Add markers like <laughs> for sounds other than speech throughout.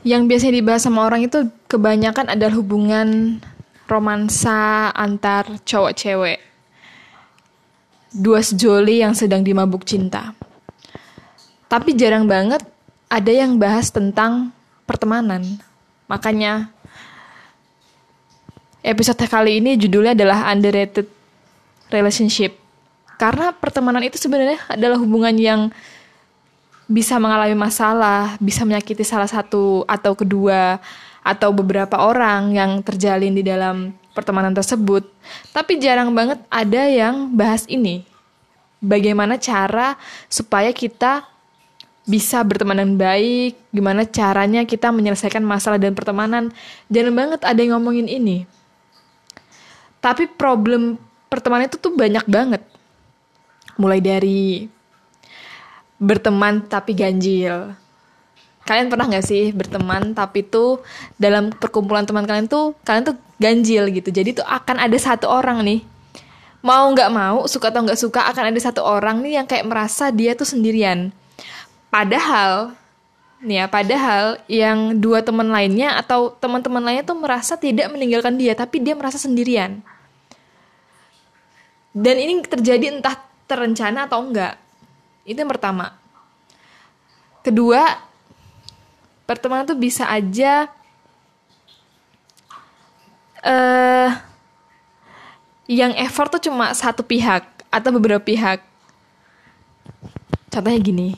yang biasanya dibahas sama orang itu kebanyakan adalah hubungan romansa antar cowok cewek. Dua sejoli yang sedang dimabuk cinta. Tapi jarang banget ada yang bahas tentang pertemanan. Makanya episode kali ini judulnya adalah underrated relationship. Karena pertemanan itu sebenarnya adalah hubungan yang bisa mengalami masalah, bisa menyakiti salah satu atau kedua atau beberapa orang yang terjalin di dalam pertemanan tersebut. Tapi jarang banget ada yang bahas ini. Bagaimana cara supaya kita bisa berteman dengan baik, gimana caranya kita menyelesaikan masalah dan pertemanan. Jarang banget ada yang ngomongin ini. Tapi problem pertemanan itu tuh banyak banget. Mulai dari berteman tapi ganjil. Kalian pernah gak sih berteman tapi tuh dalam perkumpulan teman kalian tuh kalian tuh ganjil gitu. Jadi tuh akan ada satu orang nih mau nggak mau suka atau nggak suka akan ada satu orang nih yang kayak merasa dia tuh sendirian. Padahal nih ya padahal yang dua teman lainnya atau teman-teman lainnya tuh merasa tidak meninggalkan dia tapi dia merasa sendirian. Dan ini terjadi entah terencana atau enggak itu yang pertama. Kedua, pertemanan tuh bisa aja uh, yang effort tuh cuma satu pihak atau beberapa pihak. Contohnya gini.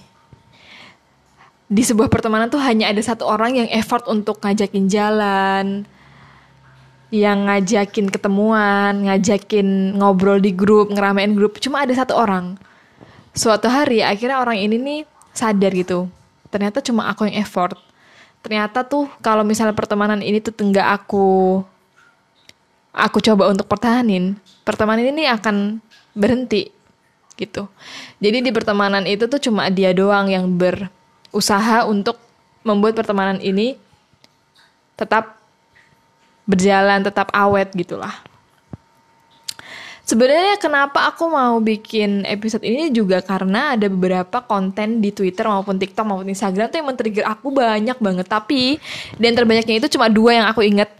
Di sebuah pertemanan tuh hanya ada satu orang yang effort untuk ngajakin jalan, yang ngajakin ketemuan, ngajakin ngobrol di grup, ngeramein grup. Cuma ada satu orang suatu hari akhirnya orang ini nih sadar gitu. Ternyata cuma aku yang effort. Ternyata tuh kalau misalnya pertemanan ini tuh enggak aku aku coba untuk pertahanin pertemanan ini akan berhenti gitu. Jadi di pertemanan itu tuh cuma dia doang yang berusaha untuk membuat pertemanan ini tetap berjalan tetap awet gitulah Sebenarnya kenapa aku mau bikin episode ini juga karena ada beberapa konten di Twitter maupun TikTok maupun Instagram tuh yang men-trigger aku banyak banget. Tapi dan terbanyaknya itu cuma dua yang aku inget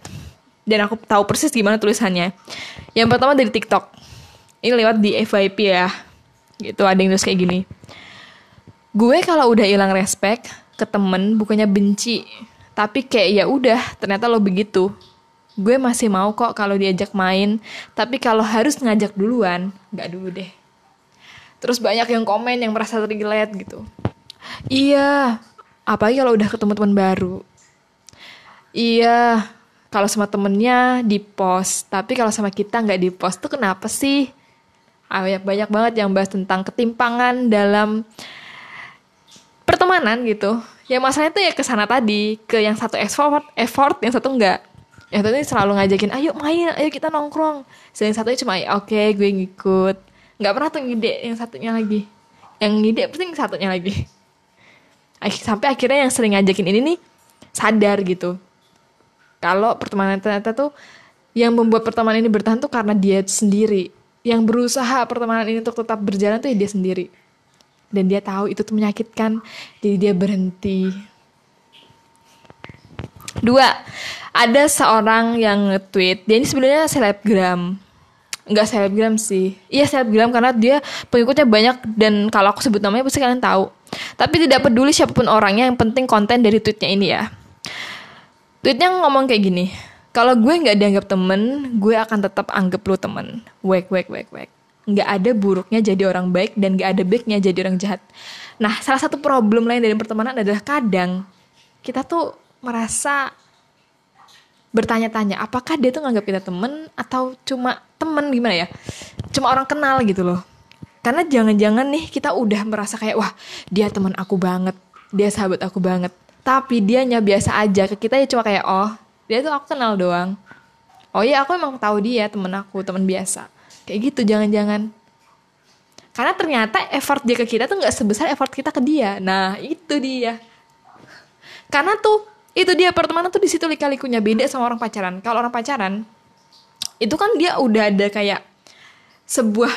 dan aku tahu persis gimana tulisannya. Yang pertama dari TikTok. Ini lewat di FYP ya. Gitu ada yang nulis kayak gini. Gue kalau udah hilang respect ke temen bukannya benci, tapi kayak ya udah ternyata lo begitu gue masih mau kok kalau diajak main. Tapi kalau harus ngajak duluan nggak dulu deh. Terus banyak yang komen yang merasa tergilet gitu. Iya apalagi kalau udah ketemu teman baru. Iya kalau sama temennya di post tapi kalau sama kita nggak di post tuh kenapa sih? Ah, banyak banyak banget yang bahas tentang ketimpangan dalam pertemanan gitu. Ya masalahnya tuh ya ke sana tadi ke yang satu effort effort yang satu enggak yang tadi selalu ngajakin ayo main ayo kita nongkrong. Yang satunya cuma oke okay, gue ngikut. Nggak pernah tuh ngide yang satunya lagi. Yang ngide pasti yang satunya lagi. Sampai akhirnya yang sering ngajakin ini nih sadar gitu. Kalau pertemanan ternyata tuh yang membuat pertemanan ini bertahan tuh karena dia sendiri. Yang berusaha pertemanan ini untuk tetap berjalan tuh ya dia sendiri. Dan dia tahu itu tuh menyakitkan. Jadi dia berhenti dua ada seorang yang nge-tweet. Dia ini sebenarnya selebgram. Nggak selebgram sih. Iya selebgram karena dia pengikutnya banyak dan kalau aku sebut namanya pasti kalian tahu. Tapi tidak peduli siapa pun orangnya yang penting konten dari tweetnya ini ya. Tweetnya ngomong kayak gini kalau gue nggak dianggap temen gue akan tetap anggap lu temen. Wek wek wek wek. Nggak ada buruknya jadi orang baik dan nggak ada baiknya jadi orang jahat. Nah salah satu problem lain dari pertemanan adalah kadang kita tuh merasa bertanya-tanya apakah dia tuh nganggap kita temen atau cuma temen? Gimana ya? Cuma orang kenal gitu loh. Karena jangan-jangan nih kita udah merasa kayak wah dia teman aku banget dia sahabat aku banget. Tapi dianya biasa aja ke kita ya cuma kayak oh dia tuh aku kenal doang. Oh iya aku emang tahu dia temen aku temen biasa. Kayak gitu jangan-jangan. Karena ternyata effort dia ke kita tuh nggak sebesar effort kita ke dia. Nah itu dia. Karena tuh itu dia pertemanan tuh di situ lika-likunya. Beda sama orang pacaran. Kalau orang pacaran itu kan dia udah ada kayak sebuah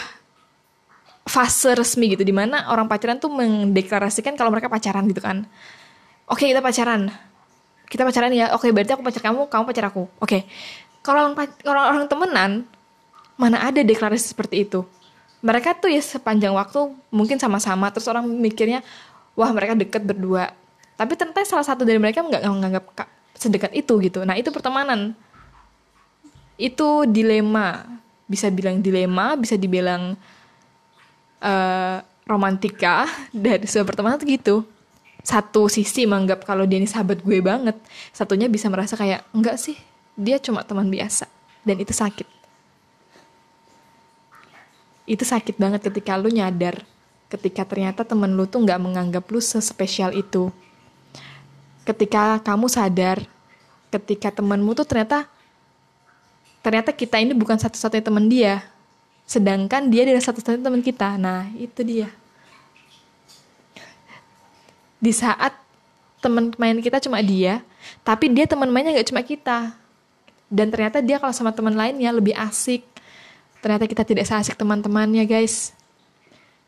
fase resmi gitu di mana orang pacaran tuh mendeklarasikan kalau mereka pacaran gitu kan. Oke kita pacaran. Kita pacaran ya. Oke berarti aku pacar kamu kamu pacar aku. Oke. Kalau orang orang orang temenan mana ada deklarasi seperti itu. Mereka tuh ya sepanjang waktu mungkin sama-sama terus orang mikirnya wah mereka deket berdua tapi ternyata salah satu dari mereka nggak menganggap sedekat itu gitu. Nah itu pertemanan. Itu dilema. Bisa bilang dilema bisa dibilang uh, romantika <laughs> dari sebuah pertemanan tuh gitu. Satu sisi menganggap kalau dia ini sahabat gue banget satunya bisa merasa kayak enggak sih dia cuma teman biasa dan itu sakit. Itu sakit banget ketika lu nyadar ketika ternyata temen lu tuh nggak menganggap lu sespesial itu ketika kamu sadar ketika temenmu tuh ternyata ternyata kita ini bukan satu-satunya teman dia sedangkan dia adalah satu-satunya teman kita. Nah itu dia. Di saat teman main kita cuma dia tapi dia teman mainnya nggak cuma kita. Dan ternyata dia kalau sama teman lainnya lebih asik. Ternyata kita tidak seasik teman-temannya guys.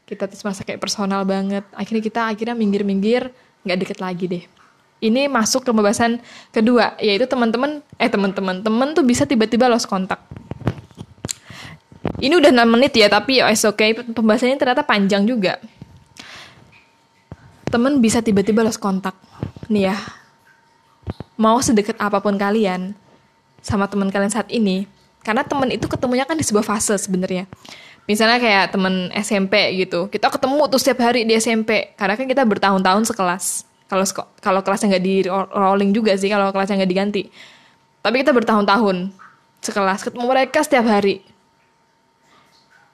Kita terus merasa kayak personal banget. Akhirnya kita akhirnya minggir-minggir nggak deket lagi deh ini masuk ke pembahasan kedua yaitu teman-teman eh teman-teman teman tuh bisa tiba-tiba lost kontak. Ini udah 6 menit ya tapi ya oke okay. pembahasannya ternyata panjang juga. Temen bisa tiba-tiba lost kontak. Nih ya mau sedekat apa pun kalian sama teman kalian saat ini karena temen itu ketemunya kan di sebuah fase sebenarnya. Misalnya kayak temen SMP gitu kita ketemu tuh setiap hari di SMP karena kan kita bertahun-tahun sekelas kalau kalau kelasnya nggak di rolling juga sih kalau kelasnya nggak diganti. Tapi kita bertahun-tahun sekelas ketemu mereka setiap hari.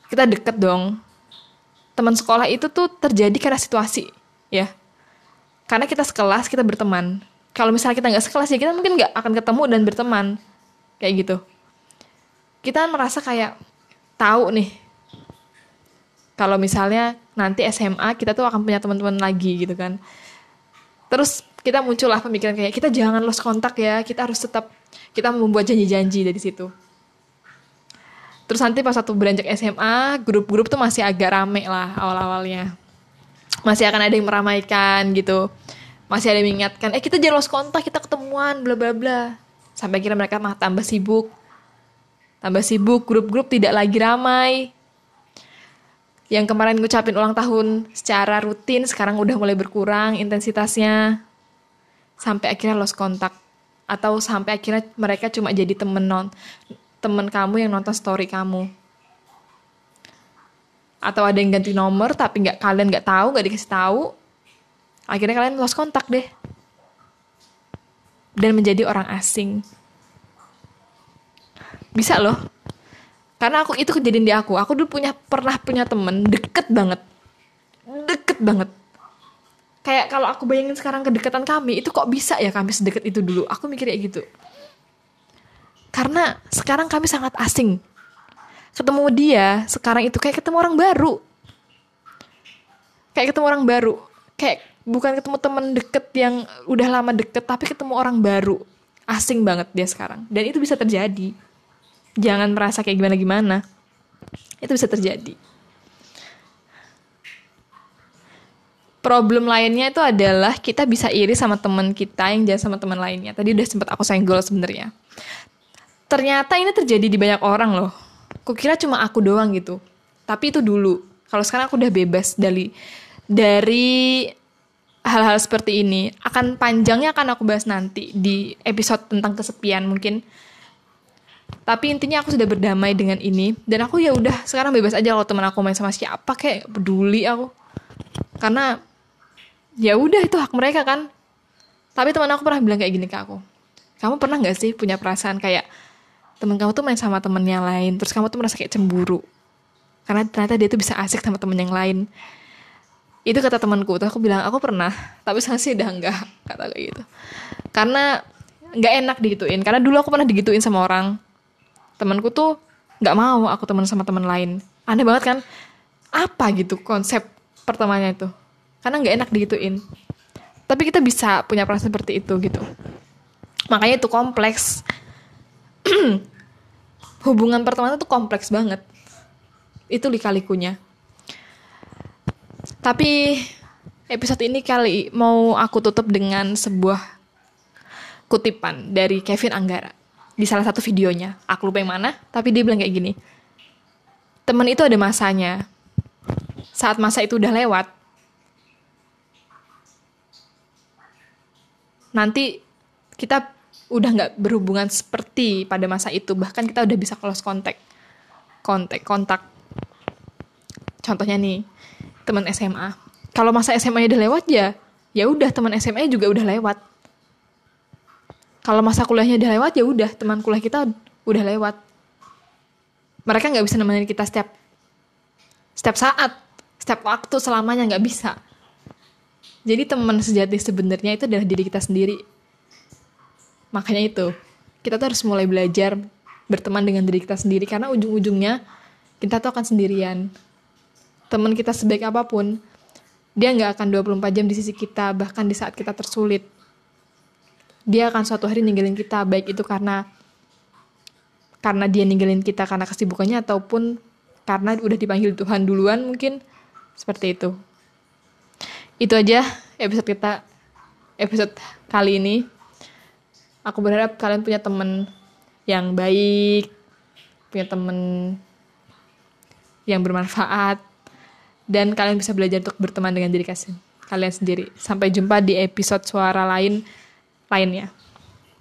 Kita deket dong. Teman sekolah itu tuh terjadi karena situasi ya. Karena kita sekelas kita berteman. Kalau misalnya kita nggak sekelas ya kita mungkin nggak akan ketemu dan berteman. Kayak gitu. Kita merasa kayak tahu nih kalau misalnya nanti SMA kita tuh akan punya teman-teman lagi gitu kan terus kita muncullah pemikiran kayak kita jangan lost kontak ya kita harus tetap kita membuat janji-janji dari situ. Terus nanti pas satu beranjak SMA grup-grup tuh masih agak rame lah awal-awalnya. Masih akan ada yang meramaikan gitu. Masih ada yang mengingatkan eh kita jangan lost kontak kita ketemuan bla bla bla. Sampai kira mereka mah tambah sibuk. Tambah sibuk grup-grup tidak lagi ramai yang kemarin ngucapin ulang tahun secara rutin sekarang udah mulai berkurang intensitasnya. Sampai akhirnya lost kontak atau sampai akhirnya mereka cuma jadi temen non temen kamu yang nonton story kamu. Atau ada yang ganti nomor tapi nggak kalian nggak tahu nggak dikasih tahu akhirnya kalian lost kontak deh. Dan menjadi orang asing. Bisa loh karena aku itu kejadian di aku. Aku dulu punya pernah punya temen deket banget. Deket banget. Kayak kalau aku bayangin sekarang kedekatan kami itu kok bisa ya kami sedekat itu dulu? Aku mikir kayak gitu. Karena sekarang kami sangat asing. Ketemu dia sekarang itu kayak ketemu orang baru. Kayak ketemu orang baru. Kayak bukan ketemu temen deket yang udah lama deket tapi ketemu orang baru. Asing banget dia sekarang. Dan itu bisa terjadi jangan merasa kayak gimana gimana itu bisa terjadi. Problem lainnya itu adalah kita bisa iri sama teman kita yang jalan sama teman lainnya. Tadi udah sempat aku senggol sebenarnya. Ternyata ini terjadi di banyak orang loh. Kukira cuma aku doang gitu. Tapi itu dulu. Kalau sekarang aku udah bebas dari dari hal-hal seperti ini. Akan panjangnya akan aku bahas nanti di episode tentang kesepian mungkin tapi intinya aku sudah berdamai dengan ini. Dan aku ya udah sekarang bebas aja kalau teman aku main sama siapa kayak peduli aku. Karena ya udah itu hak mereka kan. Tapi teman aku pernah bilang kayak gini ke aku. Kamu pernah nggak sih punya perasaan kayak temen kamu tuh main sama temen yang lain terus kamu tuh merasa kayak cemburu? Karena ternyata dia tuh bisa asik sama temen yang lain. Itu kata temanku. Terus aku bilang aku pernah tapi sekarang sih udah enggak kata kayak gitu. Karena nggak enak digituin. Karena dulu aku pernah digituin sama orang temanku tuh nggak mau aku temen sama temen lain. Aneh banget kan? Apa gitu konsep pertamanya itu? Karena nggak enak digituin. Tapi kita bisa punya perasaan seperti itu gitu. Makanya itu kompleks. <clears throat> Hubungan pertemanan tuh kompleks banget. Itu lika-likunya. Tapi episode ini kali mau aku tutup dengan sebuah kutipan dari Kevin Anggara di salah satu videonya. Aku lupa yang mana, tapi dia bilang kayak gini. Teman itu ada masanya. Saat masa itu udah lewat, nanti kita udah nggak berhubungan seperti pada masa itu bahkan kita udah bisa close kontak kontak kontak contohnya nih teman SMA kalau masa SMA udah lewat ya ya udah teman SMA juga udah lewat kalau masa kuliahnya udah lewat ya udah teman kuliah kita udah lewat. Mereka nggak bisa nemenin kita setiap setiap saat setiap waktu selamanya nggak bisa. Jadi teman sejati sebenarnya itu adalah diri kita sendiri. Makanya itu kita tuh harus mulai belajar berteman dengan diri kita sendiri karena ujung-ujungnya kita tuh akan sendirian. Teman kita sebaik apa pun dia nggak akan 24 jam di sisi kita bahkan di saat kita tersulit dia akan suatu hari ninggalin kita baik itu karena karena dia ninggalin kita karena kesibukannya ataupun karena udah dipanggil Tuhan duluan mungkin seperti itu. Itu aja episode kita episode kali ini. Aku berharap kalian punya temen yang baik punya temen yang bermanfaat dan kalian bisa belajar untuk berteman dengan diri kalian sendiri. Sampai jumpa di episode suara lain lainnya